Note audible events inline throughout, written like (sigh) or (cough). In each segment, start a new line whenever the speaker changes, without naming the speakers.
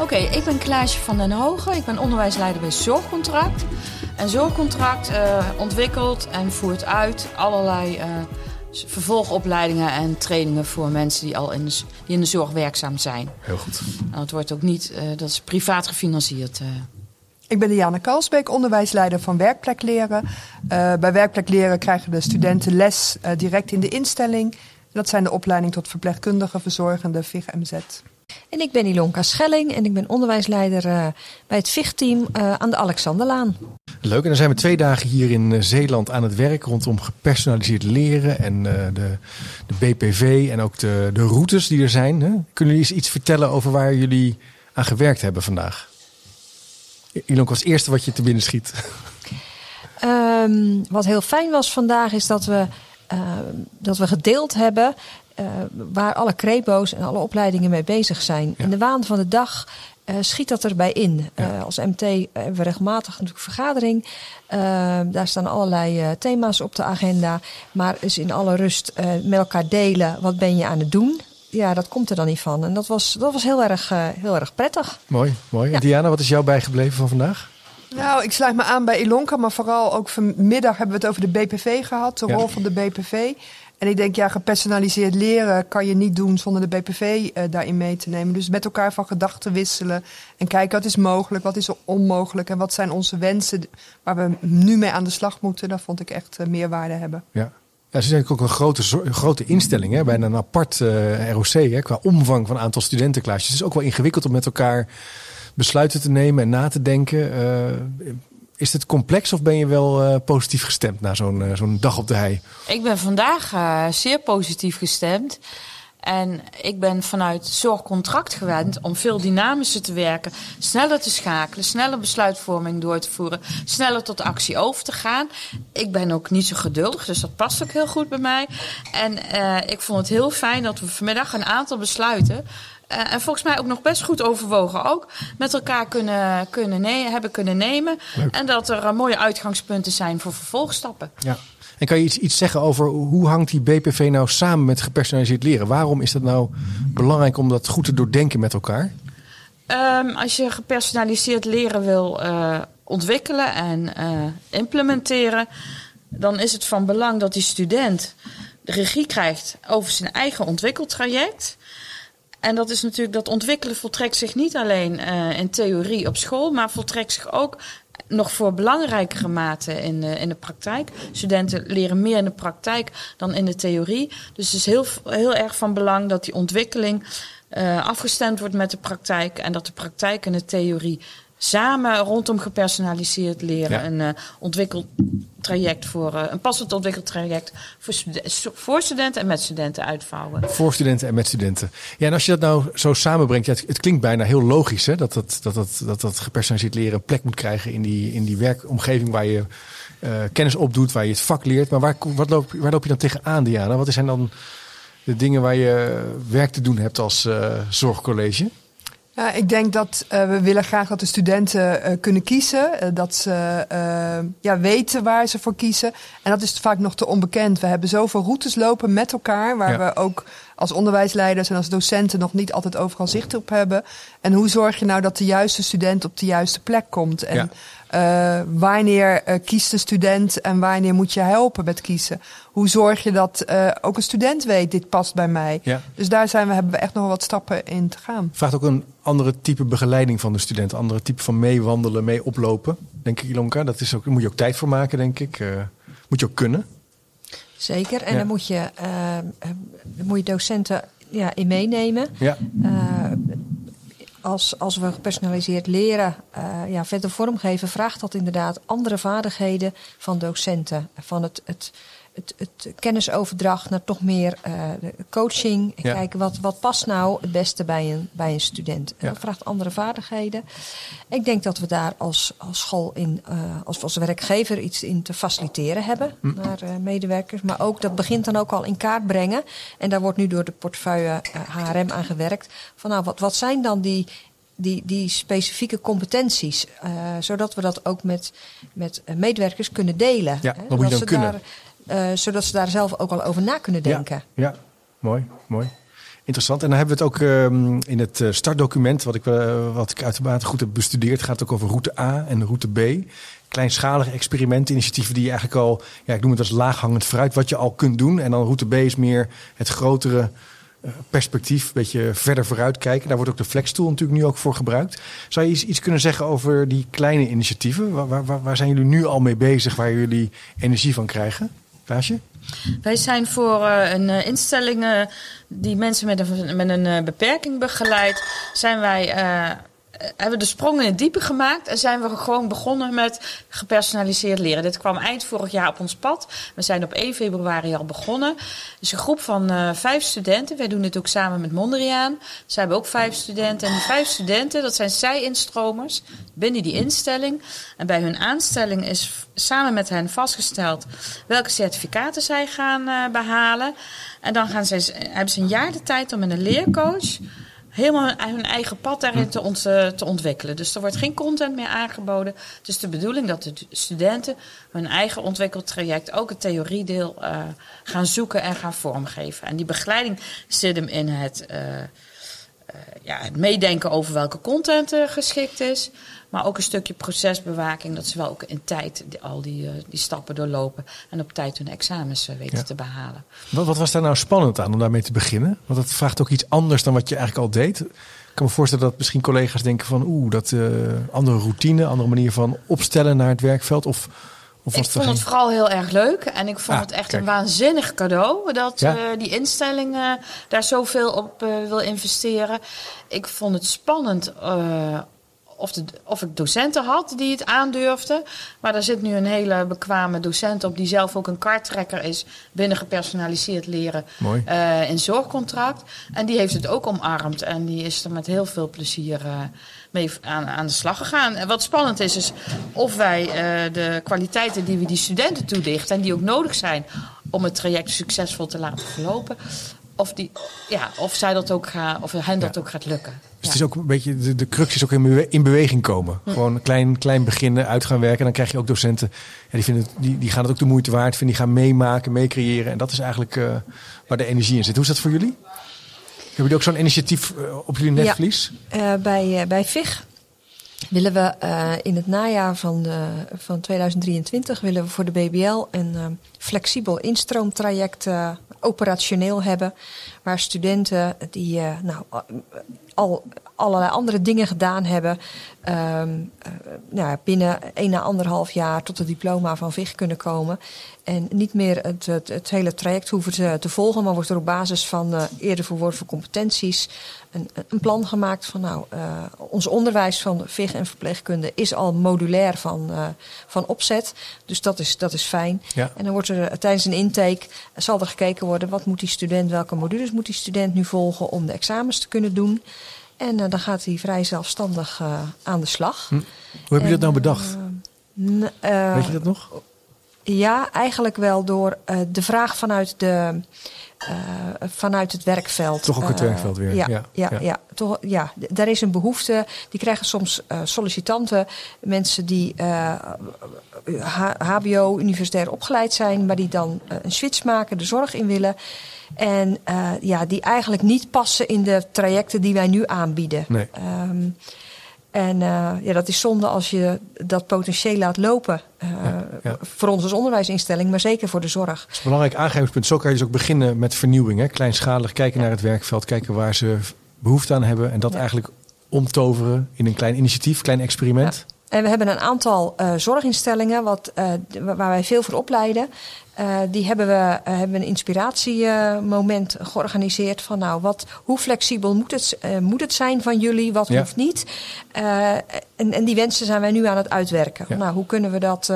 Oké, ik ben Klaasje van den Hogen. Ik ben onderwijsleider bij Zorgcontract. En Zorgcontract uh, ontwikkelt en voert uit allerlei uh, vervolgopleidingen en trainingen voor mensen die al in de, die in de zorg werkzaam zijn.
Heel goed.
Nou, het wordt ook niet, uh, dat is privaat gefinancierd.
Ik ben Diana Kalsbeek, onderwijsleider van Werkplek Leren. bij Werkplek Leren krijgen de studenten les direct in de instelling. Dat zijn de opleiding tot verpleegkundige, verzorgende, VIG-MZ.
En ik ben Ilonka Schelling en ik ben onderwijsleider uh, bij het VIG-team uh, aan de Alexanderlaan.
Leuk, en dan zijn we twee dagen hier in uh, Zeeland aan het werk rondom gepersonaliseerd leren en de, de, BPV en ook de, de routes die er zijn. Hè? Kunnen jullie eens iets vertellen over waar jullie aan gewerkt hebben vandaag? Ilonka, als eerste wat je te binnen schiet.
Um, (laughs) wat heel fijn was vandaag is dat we, dat we gedeeld hebben uh, waar alle crepo's en alle opleidingen mee bezig zijn. In de waan van de dag uh, schiet dat erbij in. Ja. Uh, als MT hebben we regelmatig natuurlijk vergadering. daar staan allerlei thema's op de agenda. Maar is in alle rust met elkaar delen. Wat ben je aan het doen? Ja, dat komt er dan niet van. En dat was, dat was heel, erg, heel erg prettig.
Mooi, mooi. Ja. Diana, wat is jou bijgebleven van vandaag?
Nou, ik sluit me aan bij Ilonka, maar vooral ook vanmiddag hebben we het over de BPV gehad, de ja. rol van de BPV. En ik denk, ja, gepersonaliseerd leren kan je niet doen zonder de BPV uh, daarin mee te nemen. Dus met elkaar van gedachten wisselen en kijken wat is mogelijk, wat is onmogelijk en wat zijn onze wensen waar we nu mee aan de slag moeten. Dat vond ik echt uh, meerwaarde hebben.
Ja. Ja, ze zijn ook een grote, grote instelling, hè, bijna een apart uh, ROC hè, qua omvang van aantal studentenklasjes. Het is ook wel ingewikkeld om met elkaar besluiten te nemen en na te denken. Is het complex of ben je wel uh, positief gestemd na zo'n uh, zo'n dag op de hei?
Ik ben vandaag uh, zeer positief gestemd. En ik ben vanuit zorgcontract gewend om veel dynamischer te werken, sneller te schakelen, sneller besluitvorming door te voeren, sneller tot actie over te gaan. Ik ben ook niet zo geduldig, dus dat past ook heel goed bij mij. En ik vond het heel fijn dat we vanmiddag een aantal besluiten uh, en volgens mij ook nog best goed overwogen ook met elkaar kunnen, kunnen ne hebben kunnen nemen. Leuk. En dat er uh, mooie uitgangspunten zijn voor vervolgstappen.
Ja. En kan je iets, iets zeggen over hoe hangt die BPV nou samen met gepersonaliseerd leren? Waarom is dat nou belangrijk om dat goed te doordenken met elkaar?
Um, als je gepersonaliseerd leren wil uh, ontwikkelen en implementeren, dan is het van belang dat die student de regie krijgt over zijn eigen ontwikkeltraject. En dat is natuurlijk, dat ontwikkelen voltrekt zich niet alleen uh, in theorie op school, maar voltrekt zich ook nog voor belangrijkere mate in de, in de praktijk. Studenten leren meer in de praktijk dan in de theorie. Dus het is heel, heel erg van belang dat die ontwikkeling uh, afgestemd wordt met de praktijk en dat de praktijk en de theorie samen rondom gepersonaliseerd leren ja. een uh, ontwikkeltraject voor uh, een passend ontwikkeltraject voor, voor studenten en met studenten uitvouwen.
Voor studenten en met studenten. Ja, en als je dat nou zo samenbrengt, ja, het, het klinkt bijna heel logisch hè, dat, dat, dat, dat, dat dat gepersonaliseerd leren een plek moet krijgen in die, in die werkomgeving waar je uh, kennis opdoet, waar je het vak leert. Maar waar, wat loop, waar loop je dan tegenaan, Diana? Wat zijn dan de dingen waar je werk te doen hebt als zorgcollege?
Ja, ik denk dat uh, we willen graag dat de studenten uh, kunnen kiezen. Uh, dat ze ja, weten waar ze voor kiezen. En dat is vaak nog te onbekend. We hebben zoveel routes lopen met elkaar, waar ja. we ook als onderwijsleiders en als docenten nog niet altijd overal zicht op hebben. En hoe zorg je nou dat de juiste student op de juiste plek komt? En ja. Uh, wanneer uh, kiest de student en wanneer moet je helpen met kiezen? Hoe zorg je dat uh, ook een student weet, dit past bij mij? Ja. Dus daar zijn we, hebben we echt nog wat stappen in te gaan.
Vraagt ook een andere type begeleiding van de student, andere type van meewandelen, mee oplopen, denk ik, Ilonka. Dat is ook, daar moet je ook tijd voor maken, denk ik. moet je ook kunnen.
Zeker, en ja. dan moet je, dan moet je docenten ja, in meenemen. Ja als, als we gepersonaliseerd leren ja, verder vormgeven, vraagt dat inderdaad andere vaardigheden van docenten. Van het, het, het, het kennisoverdracht naar toch meer uh, coaching. En ja. kijken wat, wat past nou het beste bij een, bij een student. En ja. dat vraagt andere vaardigheden. Ik denk dat we daar als, als school in, uh, als, als werkgever iets in te faciliteren hebben hm. naar uh, medewerkers. Maar ook dat begint dan ook al in kaart brengen. En daar wordt nu door de portefeuille HRM aan gewerkt. Van nou, wat, wat zijn dan die, die, die specifieke competenties. Uh, zodat we dat ook met, met medewerkers kunnen delen.
Ja, dat moet je dan kunnen.
Daar, uh, zodat ze daar zelf ook al over na kunnen denken.
Ja, ja. mooi, mooi. Interessant. En dan hebben we het ook ehm, in het eh, startdocument, wat ik, uh, wat ik uitermate goed heb bestudeerd, gaat het ook over route A en route B. Kleinschalige experimenten, initiatieven die je eigenlijk al, ja, ik noem het als laaghangend fruit, wat je al kunt doen. En dan route B is meer het grotere uh, perspectief, een beetje verder vooruit kijken. Daar wordt ook de flextool natuurlijk nu ook voor gebruikt. Zou je iets, iets kunnen zeggen over die kleine initiatieven? Waar, waar, waar zijn jullie nu al mee bezig, waar jullie energie van krijgen?
Wij zijn voor uh, een uh, instelling die mensen met een, met een beperking begeleidt, zijn wij hebben de sprong in het diepe gemaakt en zijn we gewoon begonnen met gepersonaliseerd leren. Dit kwam eind vorig jaar op ons pad. We zijn op 1 februari al begonnen. Is een groep van uh, vijf studenten. Wij doen dit ook samen met Mondriaan. Ze hebben ook vijf studenten. En die vijf studenten, dat zijn zij-instromers binnen die instelling. En bij hun aanstelling is samen met hen vastgesteld welke certificaten zij gaan uh, behalen. En dan gaan zij, hebben ze een jaar de tijd om met een leercoach helemaal hun eigen pad daarin te, ont, te, ontwikkelen. Dus er wordt geen content meer aangeboden. Het is de bedoeling dat de studenten hun eigen ontwikkeltraject, ook het theoriedeel, uh, gaan zoeken en gaan vormgeven. En die begeleiding zit hem in het, uh, ja, het meedenken over welke content geschikt is. Maar ook een stukje procesbewaking, dat ze wel ook in tijd al die, uh, die stappen doorlopen. En op tijd hun examens uh, weten ja. te behalen.
Wat, wat, was daar nou spannend aan om daarmee te beginnen? Want dat vraagt ook iets anders dan wat je eigenlijk al deed. Ik kan me voorstellen dat misschien collega's denken van... oeh, dat uh, andere routine, andere manier van opstellen naar het werkveld. Of, of
ik vond het vooral heel erg leuk. En ik vond ah, het echt kijk. een waanzinnig cadeau. Dat ja? die instelling daar zoveel op wil investeren. Ik vond het spannend of, de, of ik docenten had die het aandurfden. Maar er zit nu een hele bekwame docent op die zelf ook een karttrekker is binnen gepersonaliseerd leren uh, in zorgcontract. En die heeft het ook omarmd en die is er met heel veel plezier uh, mee aan, aan de slag gegaan. En wat spannend is, is of wij uh, de kwaliteiten die we die studenten toedichten en die ook nodig zijn om het traject succesvol te laten verlopen, of, die, ja, of, zij dat ook gaan, of hen dat ja. ook gaat lukken.
Dus ja. het is ook een beetje, de, de crux is ook in, bewe in beweging komen. Hm. Gewoon klein, klein beginnen, uit gaan werken. En dan krijg je ook docenten, ja, die, vinden het, die, die gaan het ook de moeite waard vinden. Die gaan meemaken, meecreëren. En dat is eigenlijk uh, waar de energie in zit. Hoe is dat voor jullie? Hebben jullie ook zo'n initiatief uh, op jullie netvlies?
Ja, uh, bij, bij VIG willen we uh, in het najaar van, uh, van 2023 willen we voor de BBL een uh, flexibel instroomtraject operationeel hebben. Waar studenten die nou, al allerlei andere dingen gedaan hebben. Um, nou, binnen een à anderhalf jaar tot het diploma van VIG kunnen komen. En niet meer het, het, het hele traject hoeven te, te, volgen, maar wordt er op basis van uh, eerder verworven competenties een, een, plan gemaakt van nou, uh, ons onderwijs van VIG en verpleegkunde is al modulair van, uh, van opzet. Dus dat is, dat is fijn.
Ja.
En dan wordt er tijdens een intake zal er gekeken worden wat moet die student, welke modules moet die student nu volgen om de examens te kunnen doen. En uh, dan gaat hij vrij zelfstandig uh, aan de slag.
Hm. Hoe heb je dat nou bedacht? Uh, Weet je dat nog?
Ja, eigenlijk wel door de vraag vanuit, de, vanuit het werkveld.
Toch ook het werkveld weer.
Ja, ja, ja. ja, ja. Toch, ja, daar is een behoefte. Die krijgen soms sollicitanten, mensen die HBO, universitair opgeleid zijn, maar die dan een switch maken, de zorg in willen. En ja, die eigenlijk niet passen in de trajecten die wij nu aanbieden.
Nee.
Um, en uh, ja, dat is zonde als je dat potentieel laat lopen. Uh, ja, ja. Voor ons als onderwijsinstelling, maar zeker voor de zorg.
Dat is een belangrijk aangrijpingspunt. Zo kan je dus ook beginnen met vernieuwing. Hè? Kleinschalig kijken ja. naar het werkveld, kijken waar ze behoefte aan hebben. En dat eigenlijk omtoveren in een klein initiatief, klein experiment.
En we hebben een aantal uh, zorginstellingen wat, uh, waar wij veel voor opleiden. Uh, die hebben we hebben een inspiratiemoment georganiseerd van nou, wat, hoe flexibel moet het, moet het zijn van jullie, wat ja. hoeft niet. en, en die wensen zijn wij nu aan het uitwerken. Ja. Nou, hoe kunnen we dat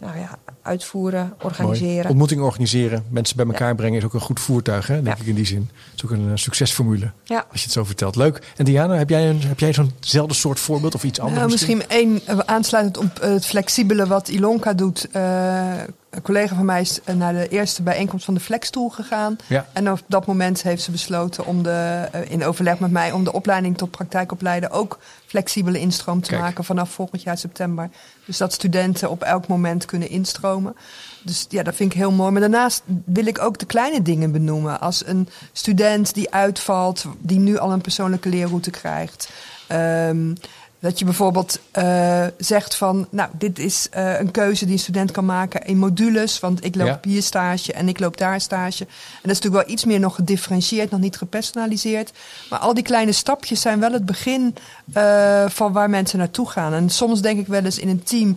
nou ja, uitvoeren, organiseren.
Mooi. Ontmoetingen organiseren, mensen bij elkaar ja. brengen is ook een goed voertuig, hè, denk ja. ik in die zin. Het is ook een uh, succesformule,
ja.
als je het zo vertelt. Leuk. En Diana, heb jij, een, heb jij zo'nzelfde soort voorbeeld of iets anders?
Nou, misschien één, aansluitend op het flexibele wat Ilonka doet, uh, een collega van mij is eh, naar de eerste bijeenkomst van de Flexstoel gegaan.
Ja.
En op dat moment heeft ze besloten om de, eh, in overleg met mij om de opleiding tot praktijkopleiden ook flexibele instroom te
Kijk.
maken vanaf volgend jaar september. Dus dat studenten op elk moment kunnen instromen. Dus ja, dat vind ik heel mooi. Maar daarnaast wil ik ook de kleine dingen benoemen. Als een student die uitvalt, die nu al een persoonlijke leerroute krijgt. Ehm, dat je bijvoorbeeld eh, zegt van, nou, dit is eh, een keuze die een student kan maken in modules. Want ik loop
Ja.
hier stage en ik loop daar stage. En dat is natuurlijk wel iets meer nog gedifferentieerd, nog niet gepersonaliseerd. Maar al die kleine stapjes zijn wel het begin eh, van waar mensen naartoe gaan. En soms denk ik wel eens in een team,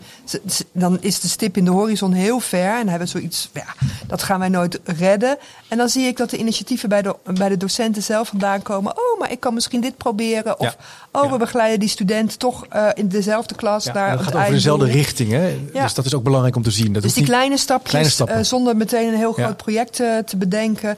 dan is de stip in de horizon heel ver. En dan hebben we zoiets, ja, dat gaan wij nooit redden. En dan zie ik dat de initiatieven bij de, bij de docenten zelf vandaan komen. Oh, maar ik kan misschien dit proberen. Of, oh, we begeleiden die toch eh, in dezelfde klas.
Ja,
naar het
gaat over dezelfde richting. Hè?
Ja.
Dus dat is ook belangrijk om te zien. Dat
Dus die kleine stapjes,
kleine stappen.
eh, zonder meteen een heel groot project eh, te bedenken,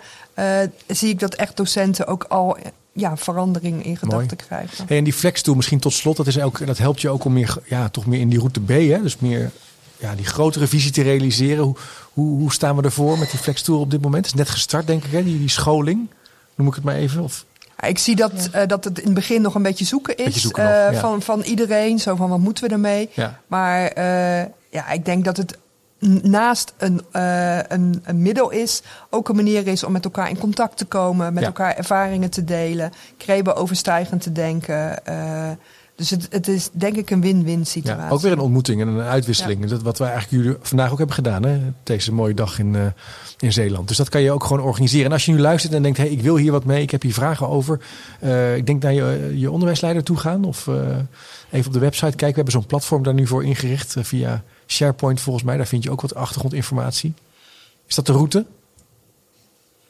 zie ik dat echt docenten ook al ja, verandering in gedachten krijgen.
Hey, en die flextool misschien tot slot, dat, is ook, dat helpt je ook om meer, ja, toch meer in die route B, hè? dus meer ja, die grotere visie te realiseren. Hoe, hoe, hoe staan we ervoor met die flextool op dit moment? Het is net gestart, denk ik, hè? Die, die scholing, noem ik het maar even. Of,
Ik zie dat, eh, dat het in het begin nog een beetje zoeken is
Beetje zoeken
eh,
nog, ja.
van, van iedereen. Zo van wat moeten we ermee?
ja.
Maar eh, ja, ik denk dat het naast een, eh, een, een middel is, ook een manier is om met elkaar in contact te komen, met
Ja.
elkaar ervaringen te delen, kreben overstijgend te denken. eh, dus het, het is denk ik een win-win situatie.
Ja, ook weer een ontmoeting en een uitwisseling. Dat wat we eigenlijk jullie vandaag ook hebben gedaan. Hè? Deze mooie dag in, eh, in Zeeland. Dus dat kan je ook gewoon organiseren. En als je nu luistert en denkt, hey, ik wil hier wat mee. Ik heb hier vragen over. eh, ik denk naar je, je onderwijsleider toe gaan. Of eh, even op de website kijken. We hebben zo'n platform daar nu voor ingericht. eh, via SharePoint volgens mij. Daar vind je ook wat achtergrondinformatie. Is dat de route?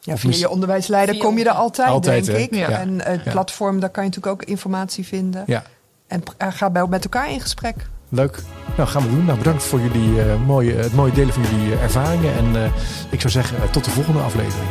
Ja, via je onderwijsleider kom je er altijd,
Altijd,
denk
hè?
ik.
Ja.
En het platform, daar kan je natuurlijk ook informatie vinden.
Ja,
En eh, ga met elkaar in gesprek.
leuk. Nou, gaan we doen. Nou, bedankt voor jullie, eh, mooie, het mooie delen van jullie eh, ervaringen. En ik zou zeggen, tot de volgende aflevering.